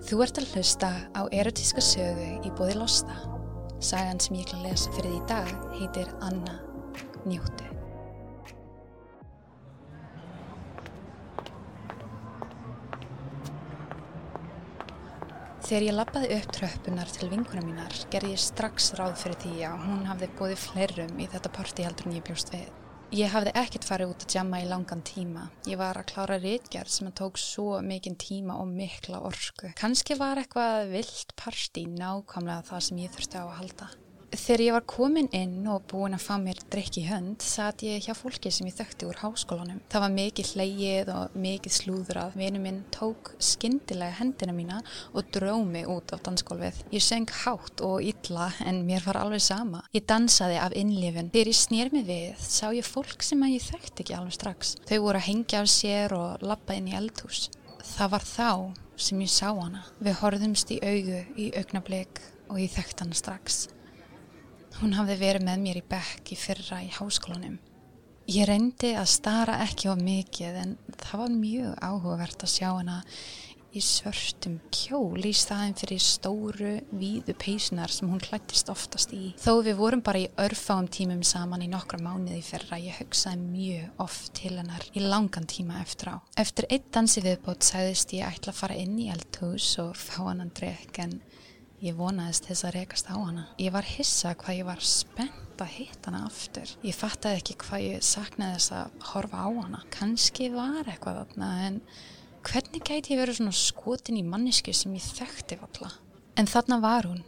Þú ert að hlusta á erotíska sögu í bóði Losta. Sagan sem ég ætla að lesa fyrir því í dag heitir Anna Njóttu. Þegar ég lappaði upp tröppunar til vinkuna mínar gerði ég strax ráð fyrir því að hún hafði bóðið fleirum í þetta parti heldur en ég bjóst við. Ég hafði ekkert farið út að jamma í langan tíma. Ég var að klára rítgerð sem að tók svo mikinn tíma og mikla orku. Kanski var eitthvað vilt parti nákvæmlega það sem ég þurfti á að halda. Þegar ég var komin inn og búin að fá mér drikk í hönd satt ég hjá fólki sem ég þökti úr háskólanum. Það var mikið hleyið og mikið slúðrað. Vinu minn tók skindilega hendina mína og drómi út á dansgólfið. Ég söng hátt og illa en mér var alveg sama. Ég dansaði af innlifin. Þegar ég snýr mig við sá ég fólk sem ég þökti ekki alveg strax. Þau voru að hengja af sér og lappa inn í eldhús. Það var þá sem ég sá hana. Við horfðumst í augu í augnablik og ég þökti hana strax. Hún hafði verið með mér í bekk í fyrra í háskólanum. Ég reyndi að stara ekki á mikið en það var mjög áhugavert að sjá hana í svörstum kjól í staðin fyrir stóru, víðu peysunar sem hún klættist oftast í. Þó við vorum bara í örfáum tímum saman í nokkra mánuði fyrra, ég hugsaði mjög oft til hennar í langan tíma eftir á. Eftir eitt dansi viðbót sagðist ég ætla að fara inn í eldhús og fá hann að drekka en Ég vonaðist þess að rekast á hana. Ég var hissa hvað ég var spennt að hitta hana aftur. Ég fattaði ekki hvað ég saknaði þess að horfa á hana. Kanski var eitthvað þarna en hvernig gæti ég verið svona skotin í mannisku sem ég þekkti valla? En þarna var hún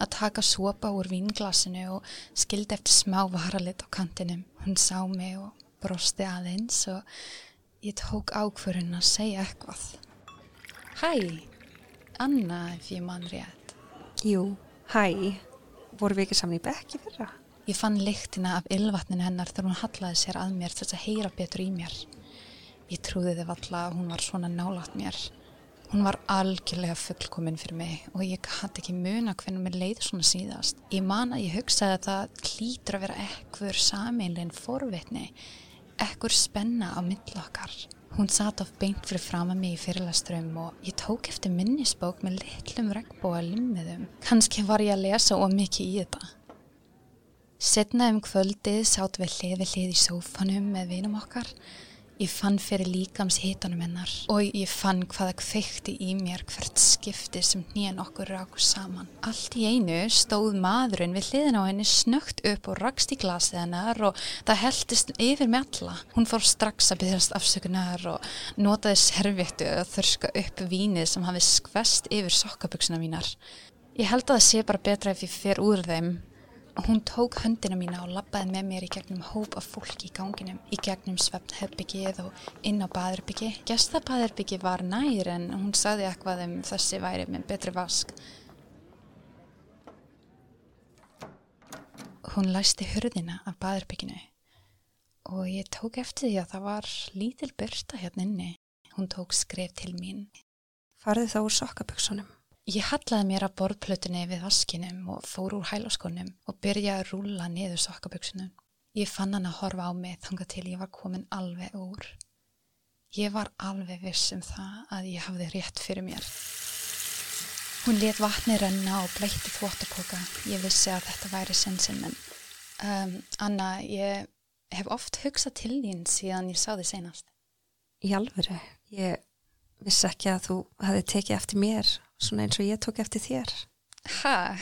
að taka sopa úr vínglasinu og skildi eftir smá varalit á kantinum. Hún sá mig og brosti aðeins og ég tók ákvörðun að segja eitthvað. Hæ, Anna, ef ég mann rétt. Jú, hæ, voru við ekki saman í bekki fyrra? Ég fann lyktina af ylvatnin hennar þegar hún hallaði sér að mér þess að heyra betur í mér. Ég trúði þið valla að hún var svona nálat mér. Hún var algjörlega fullkominn fyrir mig og ég hætti ekki muna hvernig mér leiði svona síðast. Ég man að ég hugsaði að það klítur að vera ekkur sameinlein forvitni, ekkur spenna á millokkar. Hún satt af beint fyrir fram að mig í fyrirlaströmm og ég tók eftir minnisbók með litlum regnbóa limmiðum. Kanski var ég að lesa ómikið í þetta. Setna um kvöldið sátt við hlið við hlið í sófanum með vinum okkar Ég fann fyrir líkams hitanum hennar og ég fann hvaða kveikti í mér hvert skipti sem nýjan okkur ráku saman. Allt í einu stóð maðurinn við hliðin á henni snögt upp og rakst í glasið hennar og það heldist yfir með alla. Hún fór strax að byrjast afsökunar og notaði servettu að þörska upp vínið sem hafi skvest yfir sokkaböksuna mínar. Ég held að það sé bara betra ef ég fer úr þeim Hún tók höndina mína og lappaði með mér í gegnum hóp af fólki í ganginum, í gegnum svefnherbyggið og inn á baðherbyggi. Gestabaðherbyggi var nær en hún saði eitthvað um þessi væri með betri vask. Hún læsti hörðina af baðherbygginu og ég tók eftir því að það var lítil byrsta hérna inni. Hún tók skref til mín. Farði þá úr sokkaböksunum? Ég hallaði mér að borðplötunni við vaskinum og fór úr hælaskonum og byrjaði að rúla niður sokkaböksunum. Ég fann hann að horfa á mig þanga til ég var komin alveg úr. Ég var alveg viss um það að ég hafði rétt fyrir mér. Hún let vatni renna og bleitti þvóttapoka. Ég vissi að þetta væri sensin, en um, Anna, ég hef oft hugsað til þín síðan ég sá þið senast. Í alvöru, ég vissi ekki að þú hefði tekið eftir mér svona eins og ég tók eftir þér Hæ?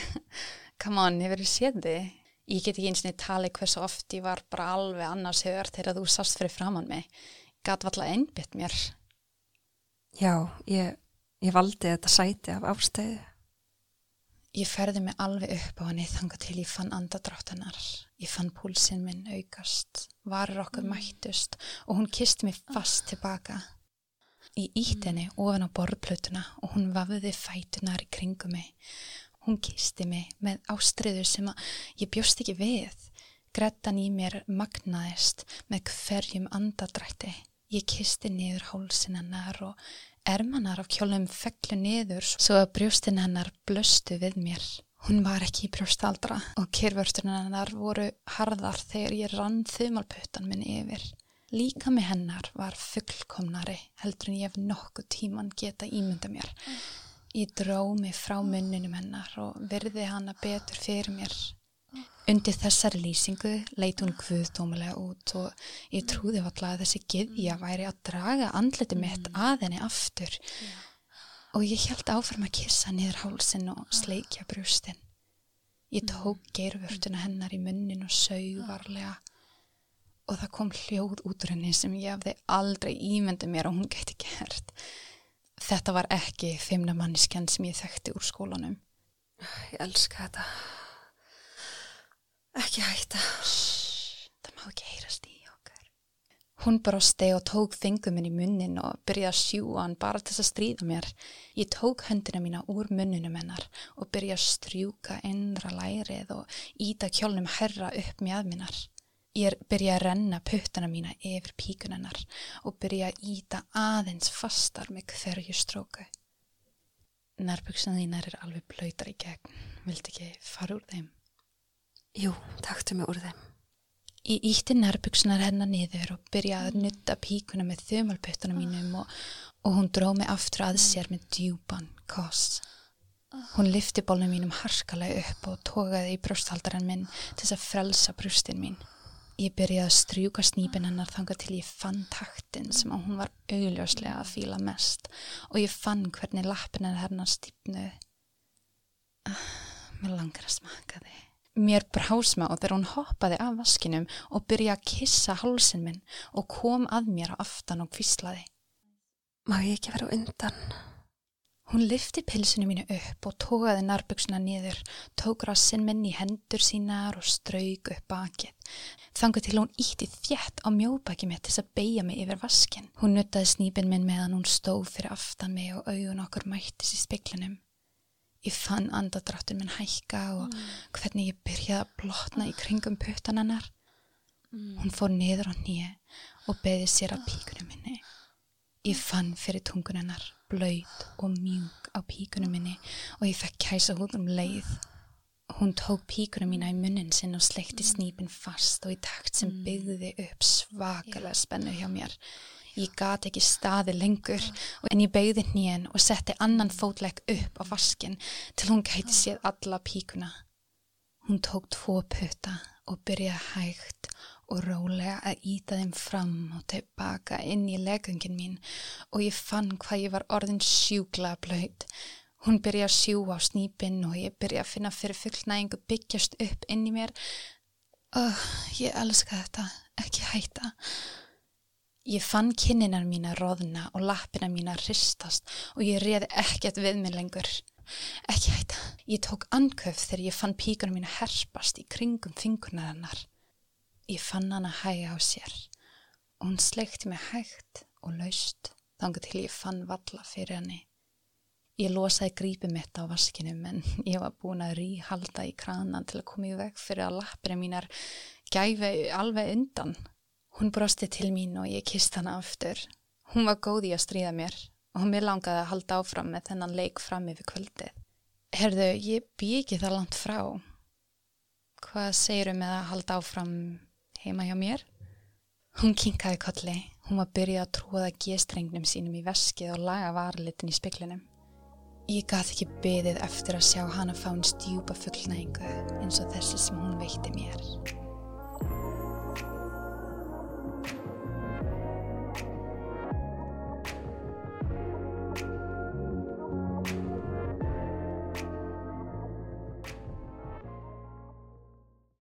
Come on, ég verið séð þið Ég get ekki eins og tali hversu oft ég var bara alveg annars högur þegar þú sást fyrir framann mig Gat valla einbytt mér Já, ég, ég valdi þetta sæti af ástæðu Ég ferði mig alveg upp á henni þanga til ég fann andadrátt hennar. Ég fann púlsinn minn aukast, varir okkur mm. mættust og hún kisti mig fast tilbaka. Ég ítt henni ofan á borðplötuna og hún vafði fætunar í kringum mig. Hún kisti mig með ástriður sem ég bjóst ekki við. Grettan í mér magnaðist með hverjum andadrætti. Ég kisti niður hálsin hennar og ermanar af kjólum fegglu niður svo að brjóstin hennar blöstu við mér. Hún var ekki í brjóstaldra og kyrvörsturinn hennar voru harðar þegar ég rann þumalputtan minn yfir. Líka með hennar var fullkomnari heldur en ég hef nokkuð tíman geta ímynda mér. Ég dró mig frá munninum hennar og virði hana betur fyrir mér. Undir þessari lýsingu leit hún guðdómulega út og ég trúði alltaf að þessi giðja væri að draga andleti mitt að henni aftur. Og ég held áfram að kissa niður hálsin og sleikja brústin. Ég tók geirvörtuna hennar í munnin og sög varlega og það kom hljóð út úr henni sem ég hafði aldrei ímyndið mér og hún gæti gert. Þetta var ekki feimna manniskenn sem ég þekkti úr skólanum. Ég elska þetta. Ekki hætta. Það má ekki heyrast í okkar. Hún brosti og tók þingum minn í munnin og byrjaði að sjúa hann bara til þess að stríða mér. Ég tók höndina mína úr munninum hennar og byrjaði að strjúka innra lærið og íta kjólnum herra upp mjög minnar. Ég byrjaði að renna puttana mína yfir píkun hennar og byrjaði að íta aðeins fastar með hverju stróku. Nærbuksan þínar er alveg blöytar í gegn. Vildi ekki fara úr þeim? Jú, taktu mig úr þeim. Ég ítti nærbuksunar hennar niður og byrjaði að nutta píkuna með þumalputtunum mínum og, og hún dró mig aftur að sér með djúpan koss. Hún lifti bólnum mínum harkalega upp og tókaði í brjósthaldaran minn til þess að frelsa brjóstin mín. Ég byrjaði að strjúka snýpin hennar þanga til ég fann taktin sem hún var augljóslega að fíla mest og ég fann hvernig lappin hennar stýpnuði. Ah, mér langar að smaka þig. Mér brásma og þegar hún hoppaði af vaskinum og byrjaði að kissa hálsin minn og kom að mér á aftan og kvíslaði. Má ég ekki vera undan? Hún lyfti pilsinu mínu upp og tókaði nærbuksuna niður, tók rassinn minn í hendur sínar og strauk upp bakið. Þangu til hún ítti þjætt á mjóbaki mitt til að beigja mig yfir vaskin. Hún nuttaði snýpin minn meðan hún stóð fyrir aftan mig og augun okkur mættis í speklinum. Ég fann andadráttur minn hækka og mm. hvernig ég byrjaði að blotna í kringum puttan hennar. Mm. Hún fór niður á nýja og beði sér að píkunum minni. Ég fann fyrir tungun hennar, blöyt og mjúk á píkunum minni og ég fekk kæsa húð um leið. Hún tók píkunum mína í munnin sinn og sleikti snýpin fast og í takt sem mm. byggði upp svakalega spennu hjá mér. Ég gati ekki staði lengur en ég beigði nýjan og setti annan fótlegg upp á vaskin til hún gæti séð alla píkuna. Hún tók tvo putta og byrjaði hægt og rólega að íta þeim fram og tilbaka inn í legungin mín og ég fann hvað ég var orðin sjúkla blöyt. Hún byrjaði að sjú á snýpin og ég byrjaði að finna fyrir fullnægingu byggjast upp inn í mér. Oh, ég elska þetta, ekki hætta. Ég fann kinninar mína roðna og lappina mína ristast og ég reði ekkert við mig lengur. Ekki hætta. Ég tók anköf þegar ég fann píkunum mína herpast í kringum fingunar hennar. Ég fann hana hæga á sér og hún sleikti mig hægt og laust þangu til ég fann valla fyrir henni. Ég losaði grípið mitt á vaskinum en ég var búin að ríhalda í kranan til að koma í veg fyrir að lappina mínar gæfi alveg undan. Hún brosti til mín og ég kist hana aftur. Hún var góð í að stríða mér og mér langaði að halda áfram með þennan leik fram yfir kvöldið. Herðu, ég ekki það langt frá. Hvað segirum með að halda áfram heima hjá mér? Hún kinkaði kolli. Hún var byrjað að tróða gestrengnum sínum í veskið og laga varlitin í speklinum. Ég gaf ekki beðið eftir að sjá hana fá einn stjúpa fullnægingu eins og þessi sem hún veitti mér.